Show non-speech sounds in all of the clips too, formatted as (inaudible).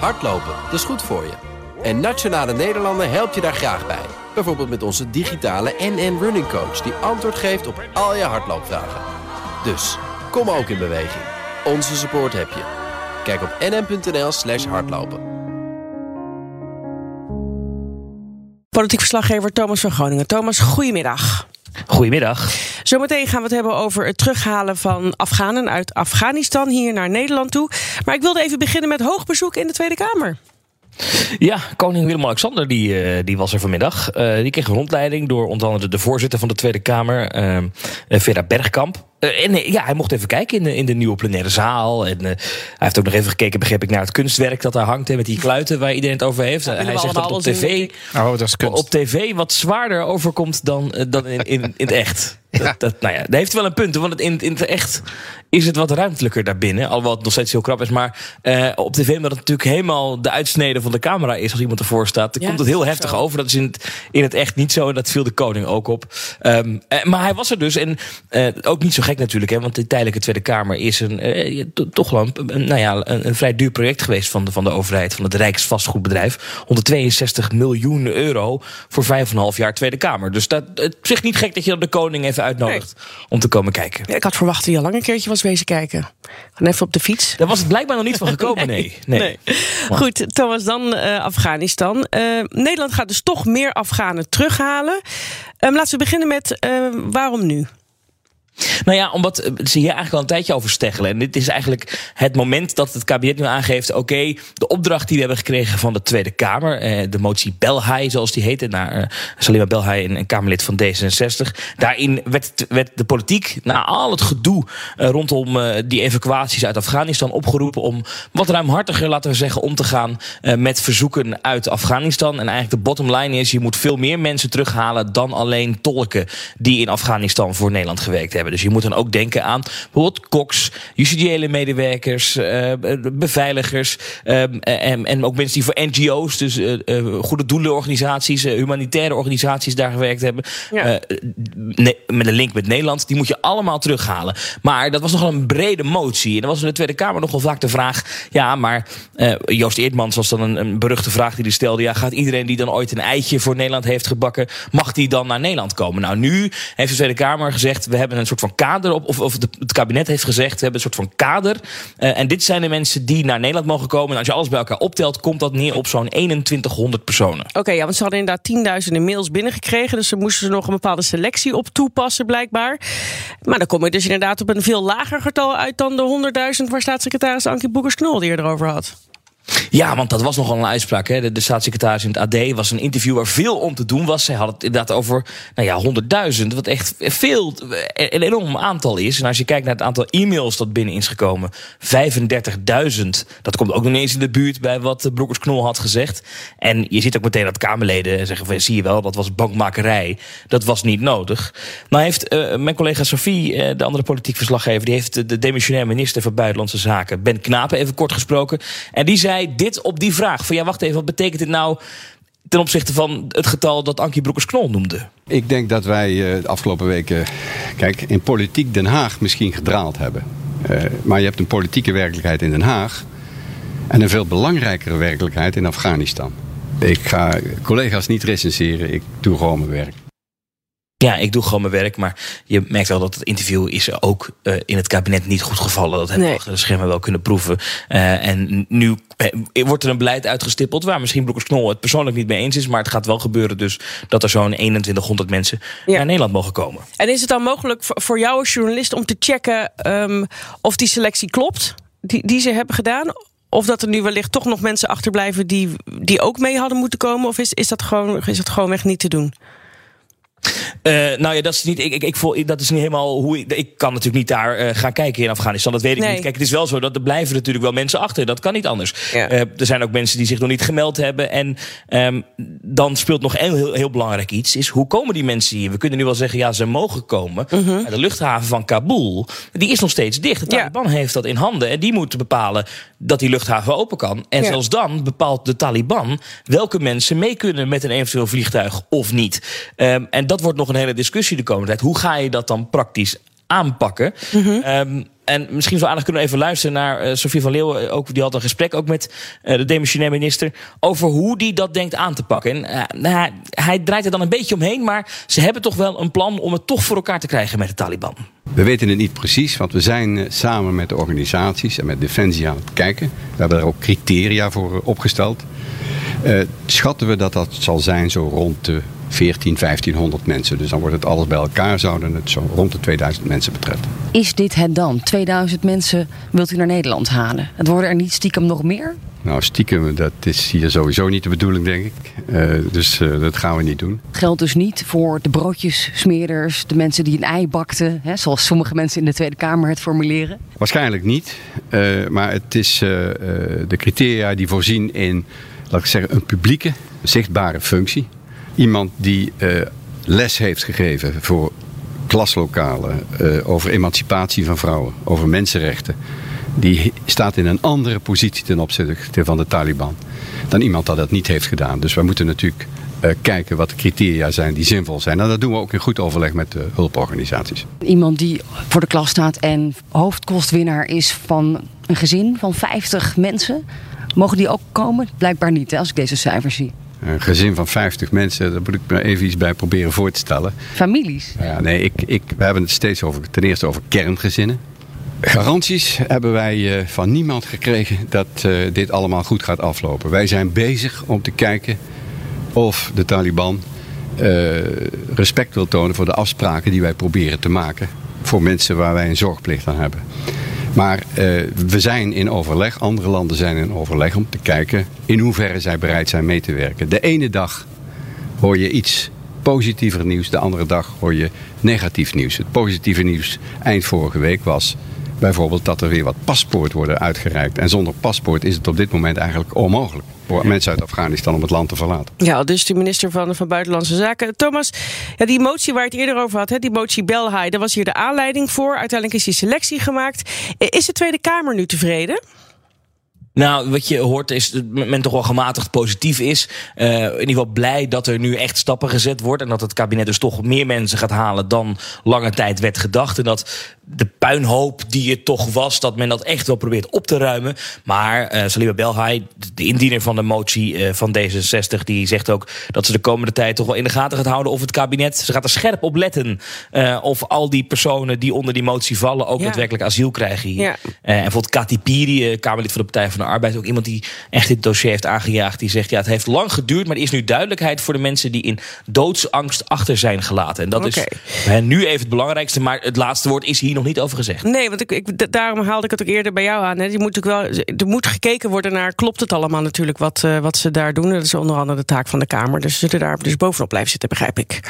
Hardlopen, dat is goed voor je. En Nationale Nederlanden helpt je daar graag bij. Bijvoorbeeld met onze digitale NN Running Coach... die antwoord geeft op al je hardloopvragen. Dus, kom ook in beweging. Onze support heb je. Kijk op nn.nl slash hardlopen. Politiek verslaggever Thomas van Groningen. Thomas, goedemiddag. Goedemiddag. Zometeen gaan we het hebben over het terughalen van Afghanen uit Afghanistan hier naar Nederland toe. Maar ik wilde even beginnen met hoogbezoek in de Tweede Kamer. Ja, koning Willem-Alexander die, uh, die was er vanmiddag. Uh, die kreeg een rondleiding door onder andere de voorzitter van de Tweede Kamer, uh, Vera Bergkamp. En ja, hij mocht even kijken in de, in de nieuwe plenaire zaal. En hij heeft ook nog even gekeken, begreep ik, naar het kunstwerk dat daar hangt. Hè, met die kluiten waar iedereen het over heeft. Ja, hij zegt dat op tv, oh, dat is kunst. op tv wat zwaarder overkomt dan, dan in, in, in het echt. Dat, dat, nou ja, daar heeft wel een punt. Want in, in het echt is het wat ruimtelijker daarbinnen. Alhoewel het nog steeds heel krap is. Maar uh, op tv, omdat het natuurlijk helemaal de uitsnede van de camera is... als iemand ervoor staat, dan Ja, komt het heel heftig zo. over. Dat is in het, in het echt niet zo. En dat viel de koning ook op. Um, uh, maar hij was er dus. En uh, ook niet zo gek natuurlijk. Hè, want de tijdelijke Tweede Kamer is een, toch wel een, nou ja, een, een, vrij duur project geweest... van de, van de overheid, van het Rijksvastgoedbedrijf. 162 miljoen euro voor vijf en een half jaar Tweede Kamer. Dus dat, het is niet gek dat je dan de koning even uitnodigt... om te komen kijken. Ja, ik had verwacht dat hij al lang een keertje was wezen kijken. Gewoon even op de fiets. Daar was het blijkbaar nog niet van gekomen, nee. (laughs) nee. nee. Goed, Thomas, dan uh, Afghanistan. Uh, Nederland gaat dus toch meer Afghanen terughalen. Um, laten we beginnen met uh, waarom nu? Nou ja, omdat ze hier eigenlijk al een tijdje over steggelen. En dit is eigenlijk het moment dat het kabinet nu aangeeft... oké, de opdracht die we hebben gekregen van de Tweede Kamer... Eh, de motie Belhai, zoals die heette... naar eh, Salima Belhai, een, Kamerlid van D66... daarin werd, werd de politiek, na al het gedoe... Eh, rondom eh, die evacuaties uit Afghanistan opgeroepen... om wat ruimhartiger, laten we zeggen, om te gaan... eh, met verzoeken uit Afghanistan. En eigenlijk de bottom line is... je moet veel meer mensen terughalen dan alleen tolken... die in Afghanistan voor Nederland gewerkt hebben. Dus je moet dan ook denken aan bijvoorbeeld koks, justitiële medewerkers, uh, beveiligers uh, en, en, ook mensen die voor NGO's, dus uh, goede doelenorganisaties, humanitaire organisaties daar gewerkt hebben. Ja. Ne- met een link met Nederland, die moet je allemaal terughalen. Maar dat was nogal een brede motie. En er was in de Tweede Kamer nogal vaak de vraag: ja, maar Joost Eerdmans was dan een, een beruchte vraag die hij stelde: ja, gaat iedereen die dan ooit een eitje voor Nederland heeft gebakken, mag die dan naar Nederland komen? Nou, nu heeft de Tweede Kamer gezegd: we hebben een soort van kader op, of, of het kabinet heeft gezegd, we hebben een soort van kader. Uh, en dit zijn de mensen die naar Nederland mogen komen. En als je alles bij elkaar optelt, komt dat neer op zo'n 2100 personen. Oké, ja, want ze hadden inderdaad tienduizenden mails binnengekregen. Dus ze moesten er nog een bepaalde selectie op toepassen, blijkbaar. Maar dan kom je dus inderdaad op een veel lager getal uit dan de 100.000 waar staatssecretaris Ankie Boekers-Knol die erover had. Ja, want dat was nogal een uitspraak. Hè. De, staatssecretaris in het AD was een interview waar veel om te doen was. Zij had het inderdaad over nou ja, 100.000, wat echt veel, een enorm aantal is. En als je kijkt naar het aantal e-mails dat binnen is gekomen, 35.000. Dat komt ook nog eens in de buurt bij wat Broekers Knol had gezegd. En je ziet ook meteen dat Kamerleden zeggen van, zie je wel, dat was bankmakerij. Dat was niet nodig. Nou heeft uh, mijn collega Sophie, de andere politiek verslaggever, die heeft de demissionair minister van Buitenlandse Zaken, Ben Knapen, even kort gesproken. En die zei dit op die vraag. Van ja, wacht even, wat betekent dit nou ten opzichte van het getal dat Ankie Broekers-Knol noemde? Ik denk dat wij uh, de afgelopen weken, kijk, in politiek Den Haag misschien gedraald hebben. Uh, maar je hebt een politieke werkelijkheid in Den Haag en een veel belangrijkere werkelijkheid in Afghanistan. Ik ga collega's niet recenseren, ik doe gewoon mijn werk. Ja, ik doe gewoon mijn werk. Maar je merkt wel dat het interview is ook uh, in het kabinet niet goed gevallen. Dat hebben we nee. achter de schermen wel kunnen proeven. Uh, en nu uh, wordt er een beleid uitgestippeld waar misschien Broekers Knol het persoonlijk niet mee eens is. Maar het gaat wel gebeuren dus dat er zo'n 2100 mensen ja. naar Nederland mogen komen. En is het dan mogelijk voor jou als journalist om te checken um, of die selectie klopt? Die, die ze hebben gedaan? Of dat er nu wellicht toch nog mensen achterblijven die, die ook mee hadden moeten komen? Of is, is, dat gewoon, is dat gewoon echt niet te doen? Uh, nou ja, dat is niet. Ik, ik, ik voel, dat is niet helemaal hoe ik. Ik kan natuurlijk niet daar uh, gaan kijken in Afghanistan. Dat weet ik nee. niet. Kijk, het is wel zo dat er blijven natuurlijk wel mensen achter. Dat kan niet anders. Ja. Uh, er zijn ook mensen die zich nog niet gemeld hebben. En um, dan speelt nog een heel, heel belangrijk iets: is hoe komen die mensen hier? We kunnen nu wel zeggen, ja, ze mogen komen. Mhm. Maar de luchthaven van Kabul, die is nog steeds dicht. De Taliban ja. heeft dat in handen. En die moeten bepalen dat die luchthaven open kan. En Ja. zelfs dan bepaalt de Taliban welke mensen mee kunnen met een eventueel vliegtuig of niet. Um, en dat wordt nog een hele discussie de komende tijd. Hoe ga je dat dan praktisch aanpakken. Ehm, en misschien zo aardig kunnen we even luisteren naar uh, Sofie van Leeuwen. Ook, die had een gesprek ook met uh, de demissionair minister. Over hoe die dat denkt aan te pakken. En uh, nou, hij draait er dan een beetje omheen. Maar ze hebben toch wel een plan om het toch voor elkaar te krijgen met de Taliban. We weten het niet precies, want we zijn samen met de organisaties en met Defensie aan het kijken. We hebben daar ook criteria voor opgesteld. schatten we dat dat zal zijn zo rond de 14, 1500 mensen. Dus dan wordt het alles bij elkaar, zouden het zo rond de 2000 mensen betreffen. Is dit het dan? 2000 mensen wilt u naar Nederland halen? Het worden er niet stiekem nog meer? Nou, stiekem, dat is hier sowieso niet de bedoeling, denk ik. Uh, dus uh, dat gaan we niet doen. Geldt dus niet voor de broodjessmeerders, de mensen die een ei bakten, hè, zoals sommige mensen in de Tweede Kamer het formuleren? Waarschijnlijk niet. Uh, maar het is de criteria die voorzien in, laat ik zeggen, een publieke, zichtbare functie. Iemand die uh, les heeft gegeven voor klaslokalen, uh, over emancipatie van vrouwen, over mensenrechten. Die staat in een andere positie ten opzichte van de Taliban dan iemand dat dat niet heeft gedaan. Dus wij moeten natuurlijk uh, kijken wat de criteria zijn die zinvol zijn. En dat doen we ook in goed overleg met de hulporganisaties. Iemand die voor de klas staat en hoofdkostwinnaar is van een gezin van 50 mensen. Mogen die ook komen? Blijkbaar niet, hè, als ik deze cijfers zie. Een gezin van 50 mensen, daar moet ik me even iets bij proberen voor te stellen. Families? Ja, nee, ik, ik, we hebben het steeds over, ten eerste over kerngezinnen. Garanties hebben wij uh, van niemand gekregen dat uh, dit allemaal goed gaat aflopen. Wij zijn bezig om te kijken of de Taliban uh, respect wil tonen voor de afspraken die wij proberen te maken. Voor mensen waar wij een zorgplicht aan hebben. Maar uh, we zijn in overleg, andere landen zijn in overleg om te kijken in hoeverre zij bereid zijn mee te werken. De ene dag hoor je iets positiever nieuws, de andere dag hoor je negatief nieuws. Het positieve nieuws eind vorige week was bijvoorbeeld dat er weer wat paspoort worden uitgereikt. En zonder paspoort is het op dit moment eigenlijk onmogelijk voor mensen uit Afghanistan om het land te verlaten. Ja, dus de minister van, van Buitenlandse Zaken. Thomas, ja, die motie waar je het eerder over had, hè, die motie Belhaai, daar was hier de aanleiding voor. Uiteindelijk is die selectie gemaakt. Is de Tweede Kamer nu tevreden? Nou, wat je hoort is dat men toch wel gematigd positief is. Uh, in ieder geval blij dat er nu echt stappen gezet worden. En dat het kabinet dus toch meer mensen gaat halen dan lange tijd werd gedacht. En dat de puinhoop die het toch was, dat men dat echt wel probeert op te ruimen. Maar uh, Salima Belhai, de indiener van de motie uh, van D66, die zegt ook dat ze de komende tijd toch wel in de gaten gaat houden of het kabinet. Ze gaat er scherp op letten uh, of al die personen die onder die motie vallen ook ja. daadwerkelijk asiel krijgen hier. Ja. en bijvoorbeeld Kati Piri, Kamerlid van de Partij van de Arbeid, ook iemand die echt dit dossier heeft aangejaagd. Die zegt ja, het heeft lang geduurd, maar er is nu duidelijkheid voor de mensen die in doodsangst achter zijn gelaten. En dat okay. is nu even het belangrijkste, maar het laatste woord is hier nog niet over gezegd. Nee, want ik, ik, daarom haalde ik het ook eerder bij jou aan. Hè. Je moet wel, er moet gekeken worden naar, klopt het allemaal natuurlijk wat, uh, wat ze daar doen. Dat is onder andere de taak van de Kamer. Dus ze zullen daar dus bovenop blijven zitten, begrijp ik.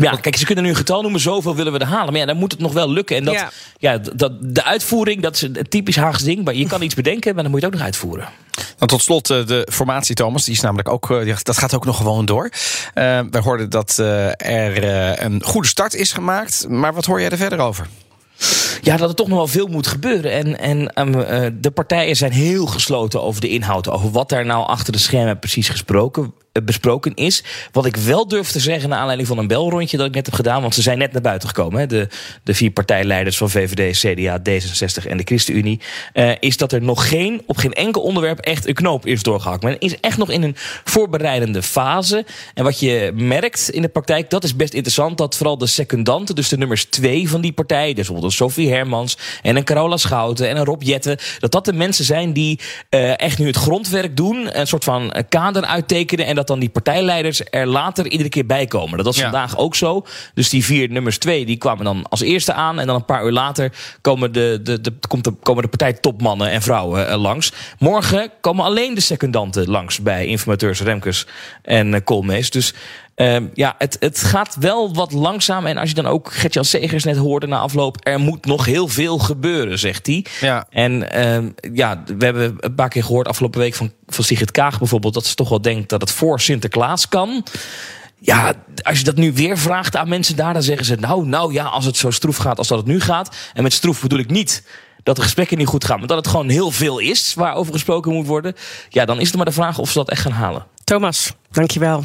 Ja, kijk, ze kunnen nu een getal noemen, zoveel willen we er halen. Maar ja, dan moet het nog wel lukken. En dat, ja. ja dat, de uitvoering, dat is een typisch Haags ding. Maar je kan iets bedenken, maar dan moet je het ook nog uitvoeren. Nou, tot slot de formatie, Thomas. Die is namelijk ook, dat gaat ook nog gewoon door. Uh, we hoorden dat er een goede start is gemaakt. Maar wat hoor jij er verder over? Ja, dat er toch nog wel veel moet gebeuren. En, en um, uh, de partijen zijn heel gesloten over de inhoud. Over wat daar nou achter de schermen precies gesproken besproken is. Wat ik wel durf te zeggen, naar aanleiding van een belrondje dat ik net heb gedaan, want ze zijn net naar buiten gekomen, hè, de, de vier partijleiders van VVD, CDA, D66 en de ChristenUnie, uh, is dat er nog geen, op geen enkel onderwerp echt een knoop is doorgehakt. Men is echt nog in een voorbereidende fase. En wat je merkt in de praktijk, dat is best interessant, dat vooral de secundanten, dus de nummers twee van die partij, dus bijvoorbeeld Sophie Hermans en een Carola Schouten en een Rob Jetten, dat dat de mensen zijn die uh, echt nu het grondwerk doen, een soort van kader uittekenen en dat dan die partijleiders er later iedere keer bij komen. Dat was ja. vandaag ook zo. Dus die vier nummers twee, die kwamen dan als eerste aan. En dan een paar uur later komen de, de, de, komt de, komen de partijtopmannen en vrouwen uh, langs. Morgen komen alleen de secundanten langs bij informateurs Remkes en uh, Koolmees. Dus uh, ja, het, het gaat wel wat langzaam. En als je dan ook Gertjan Segers net hoorde na afloop... er moet nog heel veel gebeuren, zegt hij. Ja. En uh, ja, we hebben een paar keer gehoord afgelopen week van, van Sigrid Kaag bijvoorbeeld... dat ze toch wel denkt dat het voor Sinterklaas kan... Ja, als je dat nu weer vraagt aan mensen daar, dan zeggen ze: Nou, nou ja, als het zo stroef gaat als dat het nu gaat. En met stroef bedoel ik niet dat de gesprekken niet goed gaan, maar dat het gewoon heel veel is waarover gesproken moet worden. Ja, dan is het maar de vraag of ze dat echt gaan halen. Thomas, dankjewel.